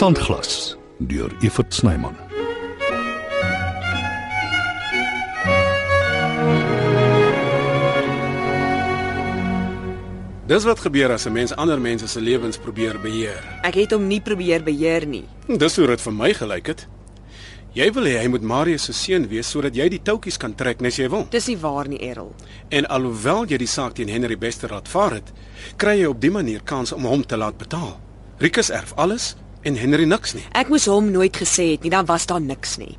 Sandglas deur Evert Snyman. Dis wat gebeur as 'n mens ander mense se lewens probeer beheer. Ek het hom nie probeer beheer nie. Dis hoe dit vir my gelyk het. Jy wil hê hy moet Marius se seun wees sodat jy die touwtjies kan trek nes jy wil. Dis nie waar nie, Errol. En alhoewel jy die saak teen Henry Bester laat vaar het, kry jy op die manier kans om hom te laat betaal. Rikus erf alles en Henry niks nie. Ek moes hom nooit gesê het nie, dan was daar niks nie.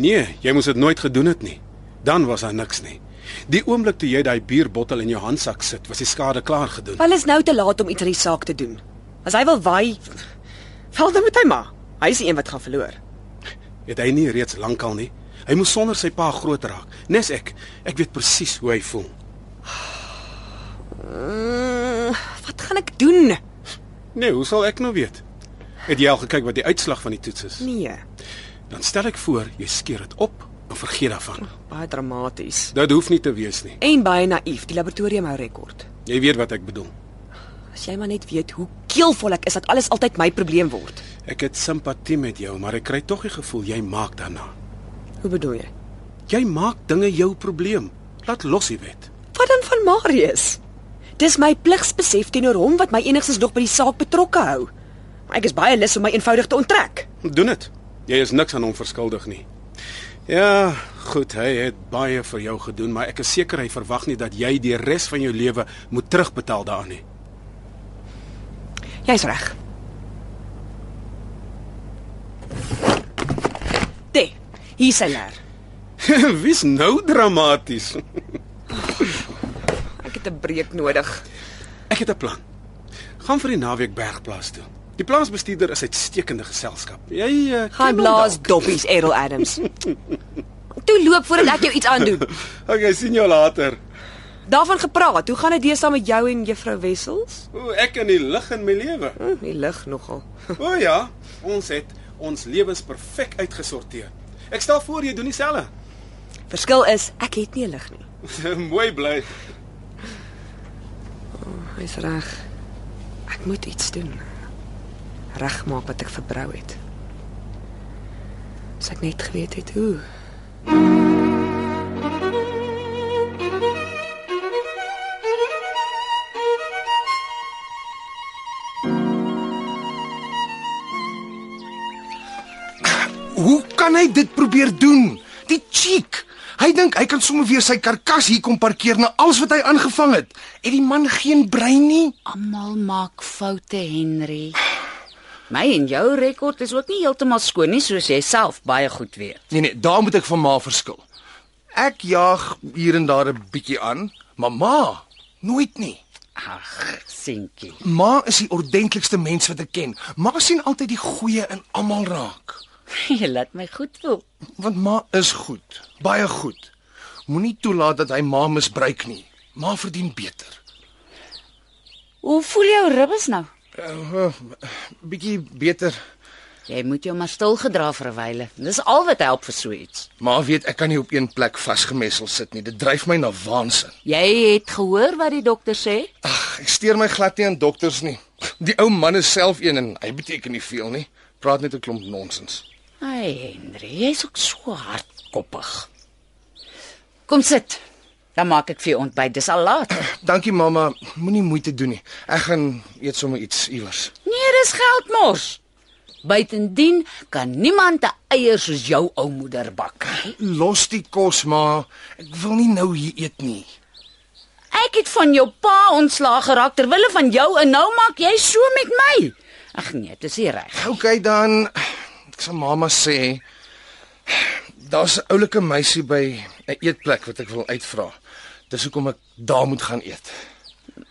Nee, jy moes dit nooit gedoen het nie. Dan was daar niks nie. Die oomblik toe jy daai bierbottel in jou handsak sit, was die skade klaar gedoen. Wel is nou te laat om iets aan die saak te doen. As hy wil waai, val dan met hy maar. Hy is die een wat gaan verloor. Het hy nie reeds lankal nie? Hy moes sonder sy pa groot raak. Nes ek, ek weet presies hoe hy voel. Mm, wat gaan ek doen? Nee, hoe sal ek nou weet? Het jy al gekyk wat die uitslag van die toets is? Nee, Dan stel ek voor jy skeer dit op en vergeet daarvan. baie dramaties. Dit hoef nie te wees nie. En baie naïef, die laboratorium hou rekord. Jy weet wat ek bedoel. As jy maar net weet hoe keelvol ek is dat alles altyd my probleem word. Ek het simpatie met jou, maar ek kry tog die gevoel jy maak daarna. Hoe bedoel jy? Jy maak dinge jou probleem. Laat los die wet. Wat dan van Marius? Dis my pligsbesef teenoor hom wat my enigstens nog by die saak betrokke hou. Ek is baie lus om my eenvoudig te onttrek. Doen dit. Jy is niks aan hom verskuldig nie. Ja, goed, hy het baie vir jou gedoen, maar ek is seker hy verwag nie dat jy die res van jou lewe moet terugbetaal daaraan nie. Jy's reg. Dit. Hier sy leer. Wie's nou dramaties? Ek het 'n breek nodig. Ek het 'n plan. Gaan vir die naweek Bergplaas toe. Die plaasbestuurder is uitstekende geselskap. Jy uh, Gaan ken hom blaas doppies Errol Adams. Toe loop voordat ek jou iets aandoen. Okay, sien jou later. Daarvan gepraat. Hoe gaan dit deesdae met jou en juffrou Wessels? O, ek in die lig in my lewe. Hm, die lig nogal. O ja, ons het ons lewens perfek uitgesorteer. Ek stel voor jy doen dieselfde. Verskil is ek het nie 'n lig nie. Mooi bly. Hy's reg. Ek moet iets doen. Regmaak wat ek verbrou het. As ek net geweet het hoe. Hoe kan hy dit probeer doen? Die cheek. Hy dink hy kan sommer weer sy karkas hier kom parkeer na alles wat hy aangevang het. Het die man geen brein nie? Almal maak foute, Henry. My en jou rekord is ook nie heeltemal skoon nie, soos jy self baie goed weet. Nee nee, daar moet ek van ma verskil. Ek jaag hier en daar 'n bietjie aan, maar ma nooit nie. Ag, seentjie. Ma is die ordentlikste mens wat ek ken. Ma sien altyd die goeie in almal raak. Jy laat my goed voel. Want ma is goed, baie goed. Moenie toelaat dat hy ma misbruik nie. Ma verdien beter. Hoe voel jou ribbes nou? Uh, bietjie beter. Jy moet jou maar stil gedra vir 'n wyle. Dis al wat help vir so iets. Ma weet ek kan nie op een plek vasgemessel sit nie. Dit dryf my na waansin. Jy het gehoor wat die dokter sê? Ag, ek steur my glad nie aan dokters nie. Die ou man is self een en hy beteken nie veel nie. Praat net 'n klomp nonsens. Ai, Henry, jy's ook so hardkoppig. Kom sit. Dan maak ek vir jou ontbyt. Dis al laat. Dankie mamma, moenie moeite doen nie. Ek gaan eet sommer iets iewers. Nee, dis geldmors. Buitendien kan niemand 'n eier soos jou ou moeder bak. Los die kos maar. Ek wil nie nou hier eet nie. Ek het van jou pa ontslaag geraak ter wille van jou en nou maak jy so met my. Ag nee, dit is nie reg. OK dan. Ek sal mamma sê daar's 'n oulike meisie by 'n eetplek wat ek wil uitvra. Dis hoekom ek daar moet gaan eet.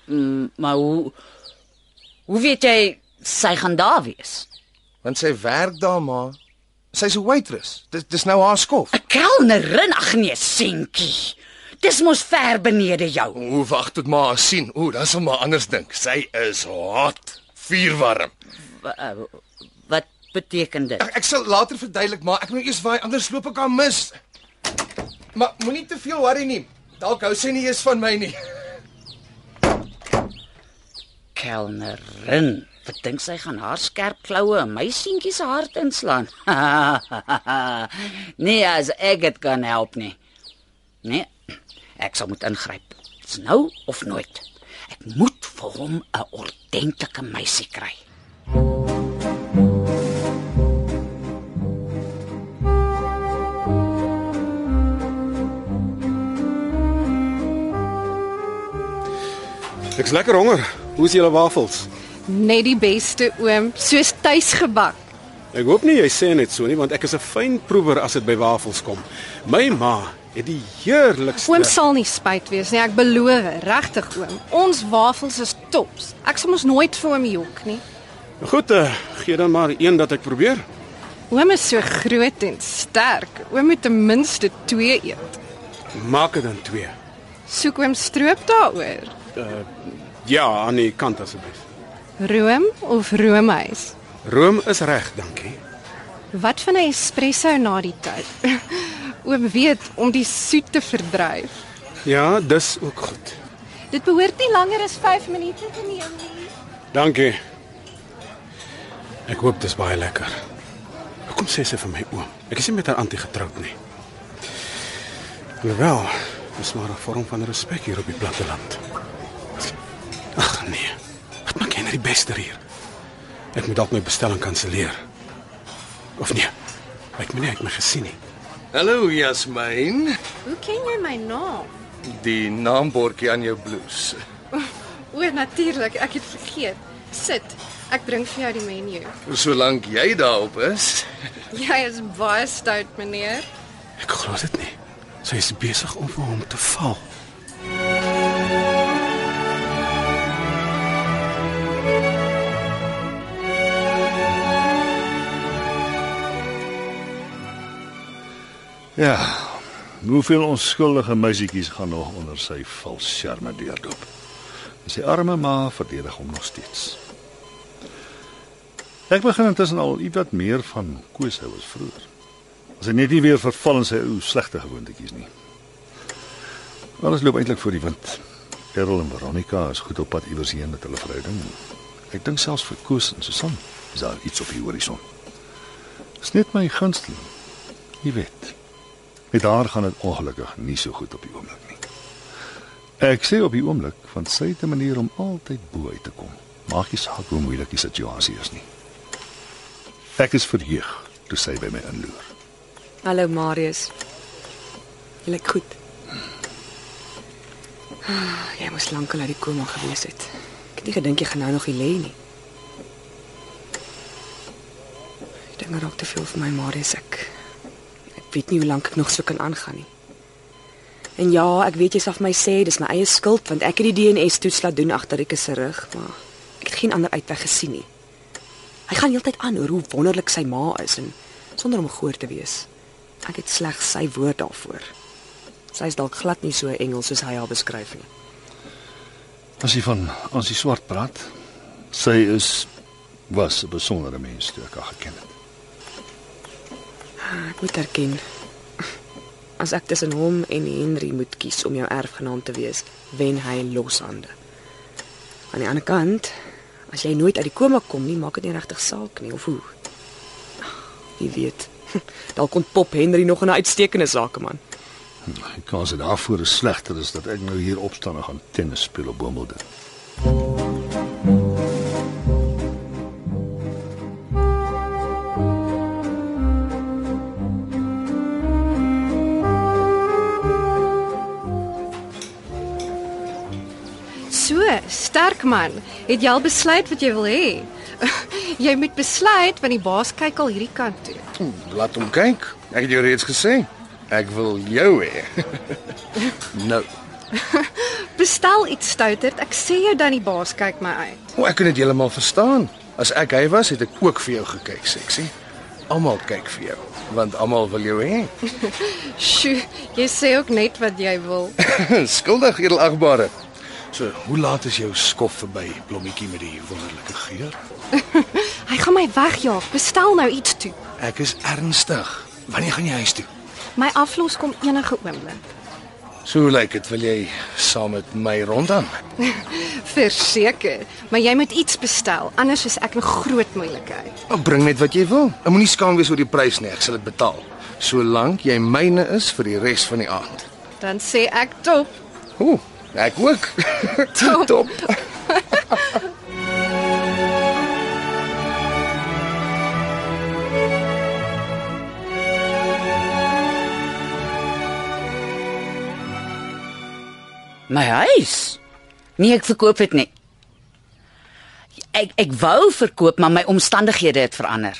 Mm, maar hoe Hoe weet jy sy gaan daar wees? Want sy werk daar maar. Sy's 'n waitress. Dis dis nou haar skof. 'n Kelnerin, ag nee, seentjie. Dis mos ver benede jou. O, wag tot ma haar sien. O, dan sal maar anders dink. Sy is hot, vuurwarm. Wa- uh, Wat beteken dit? Ek, ek sal later verduidelik, maar ek moet eers waai anders loop ek haar mis. Maar moenie te veel worry nie. Dalk hou sy nie eens van my nie. Kelnerin. Wat dink sy gaan haar skerp kloue in my seentjie se hart inslaan? nee, as ek dit kan help nie. Nee, ek sal moet ingryp. Dit's nou of nooit. Ek moet vir hom 'n ordentlike meisie kry. Ek's lekker honger. Hoe is julle wafels? Net die beste oom, soos tuisgebak. Ek hoop nie jy sê net so nie want ek is 'n fyn proewer as dit by wafels kom. My ma het die heerlikste Oom sal nie spyt wees nie, ek beloof, regtig oom. Ons wafels is tops. Ek sal mos nooit vir hom jok nie. Goed, uh, gee dan maar een dat ek probeer. Oom is so groot en sterk. Oom moet ten minste 2 eet. Maak dit dan twee. Soek oom stroop daaroor. Ja, aan die kant asseblief. Room of roomys? Room is reg, dankie. Wat van 'n espresso na die tyd? Oom weet om die soet te verdryf. Ja, dis ook goed. Dit behoort nie langer as 5 minute te neem nie. Dankie. Ek hoop dis baie lekker. Hoekom sê sy vir my oom? Ek is nie met haar antie getroud nie. Alhoewel, dis maar 'n vorm van respek hier op die platteland. Ag nee. Wat maak jy nou die beste hier? Ek moet dalk my bestelling kanselleer. Of nee. Ek meen ek het my gesien nie. Hallo Jasmine. Hoe ken jy my naam? Die naambordjie aan jou blouse. O, natuurlik, ek het vergeet. Sit. Ek bring vir jou die menu. Solank jy daarop is. Jy is baie stout, meneer. Ek glo dit nie. Sy is besig om vir hom te val. Ja. Hoeveel onskuldige meisietjies gaan nog onder sy vals charme deurloop? En sy arme ma verdedig hom nog steeds. Ek begin intussen al ietwat meer van Koos hou as vroeër. As hy net nie weer verval in sy ou slegte gewoontetjies nie. Alles loop eintlik voor die wind. Errol en Veronica is goed op pad iewers heen met hulle verhouding. Ek dink selfs vir Koos en Susan is daar iets op die horison. Dis net my gunsteling. Jy weet. Met haar gaan dit ongelukkig nie so goed op die oomblik nie. Ek sê op die oomblik want sy het 'n manier om altyd bo uit te kom. Maak nie saak hoe moeilik die situasie is nie. Ek is verheug toe sy by my inloer. Hallo Marius. Jy lyk goed. Ah, Jy moes lankal uit die koma gewees het. Ek het nie gedink jy gaan nou nog hier lê nie. Die dinge raak te veel vir my Marius ek. Weet nie hoe lank ek nog so kan aangaan nie. En ja, ek weet jy sal vir my sê dis my eie skuld want ek het die DNA-toets laat doen agter Rieke se rug, maar ek het geen ander uitweg gesien nie. Hy gaan heeltyd aan oor hoe wonderlik sy ma is en sonder om gehoor te wees. Ek het slegs sy woord daarvoor. Sy is dalk glad nie so Engels soos hy haar beskryf nie. As jy van as jy swart praat, sy is was 'n besondere mens toe ek haar geken het. Ek moet erken as ek tussen hom en Henry moet kies om jou erfgenaam te wees, wen hy loshande. Aan die ander kant, as jy nooit uit die koma kom nie, maak dit nie regtig saak nie of hoe. Wie weet. Dalk kon Pop Henry nog 'n uitstekende sakeman. Die kans dit daarvoor is slegter as dat ek nou hier opstaan en gaan tennis speel op Wimbledon. Sterk man. Het jy al besluit wat jy wil hê? jy moet besluit want die baas kyk al hierdie kant toe. Hm, Laat hom kyk. Ek het jou reeds gesê. Ek wil jou hê. nou, Bestel iets stouterd. Ek sê jou dan die baas kyk my uit. o, ek kan dit heeltemal verstaan. As ek hy was, het ek ook vir jou gekyk, seksie. Almal kyk vir jou, want almal wil jou hê. Sjoe, jy sê ook net wat jy wil. Skuldig edelagbare. So, hoe laat is jou skof verby, blommetjie met die wonderlike geur? Hy gaan my wegjaag. Bestel nou iets toe. Ek is ernstig. Wanneer gaan jy huis toe? My aflos kom enige oomblik. So lyk dit? Wil jy saam met my rondaan? Verseker, maar jy moet iets bestel, anders is ek in groot moeilikheid. Oh, bring net wat jy wil. Ek moenie skaam wees oor die prys nie, ek sal dit betaal. Solank jy myne is vir die res van die aand. Dan sê ek top. Ooh, ek ook. Top. Top. My huis. Nee, ek verkoop dit nie. Ek ek wou verkoop, maar my omstandighede het verander.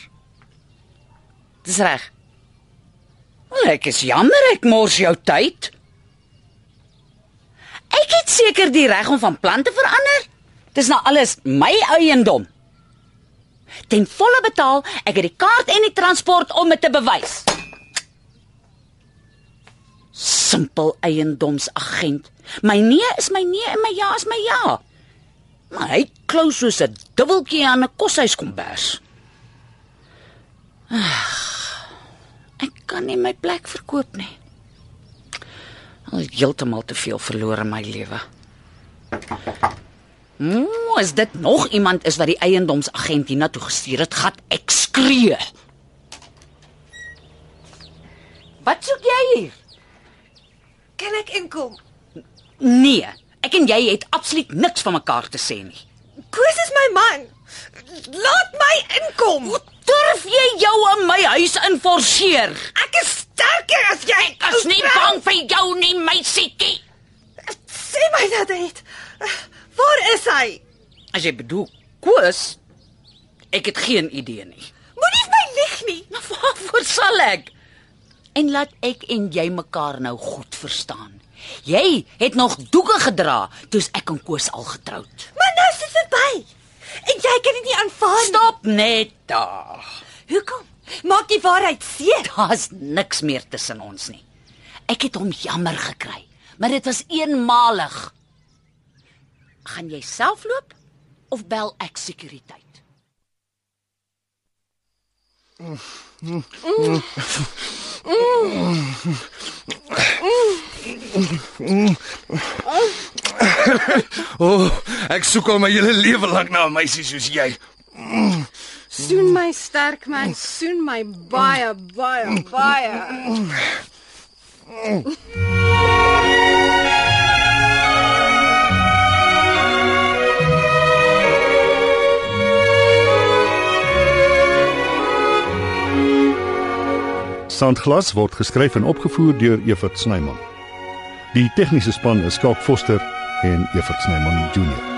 Dis reg. Wel, ek is jammer ek mors jou tyd. Ek het seker die reg om van plan te verander. Dis nou alles my eiendom. Ten volle betaal, ek het die kaart en die transport om dit te bewys. Simpel eiendomsagent. My nee is my nee en my ja is my ja. Maar hy klou soos 'n dubbeltjie aan 'n koshuiskombers. Ag, Ek kan nie my plek verkoop nie. Al heeltemal te veel verloor in my lewe. Moes is dit nog iemand is wat die eiendomsagent hiernatoe gestuur het, gat ek skree. Wat soek jy hier? Kan ek inkom? Nee, ek en jy het absoluut niks van mekaar te sê nie. Koos is my man. Laat my inkom. Hoe durf jy jou in my huis inforceer? Ek is sterker as jy. Ek is nie bang vir jou nie, my sitjie. Sê my dat dit. Waar is hy? As jy bedoel Koos, ek het geen idee nie. Moenie vir my lieg nie. Maar waarvoor sal ek? En laat ek en jy mekaar nou goed verstaan. Jy het nog doeke gedra toe's ek en Koos al getroud. Maar nou is dit verby. En jy kan dit nie aanvaar nie. Stop net daar. Maak die waarheid seer. Daar's niks meer tussen ons nie. Ek het hom jammer gekry, maar dit was eenmalig. Gaan jy self loop of bel ek sekuriteit? O, oh, ek soek al my hele lewe lank na 'n meisie soos jy. Soen my sterk man, soen my baie baie baie. Sandglas word geskryf en opgevoer deur Evert Snyman. Die tegniese span is Skalk Foster en Evert Snyman Junior.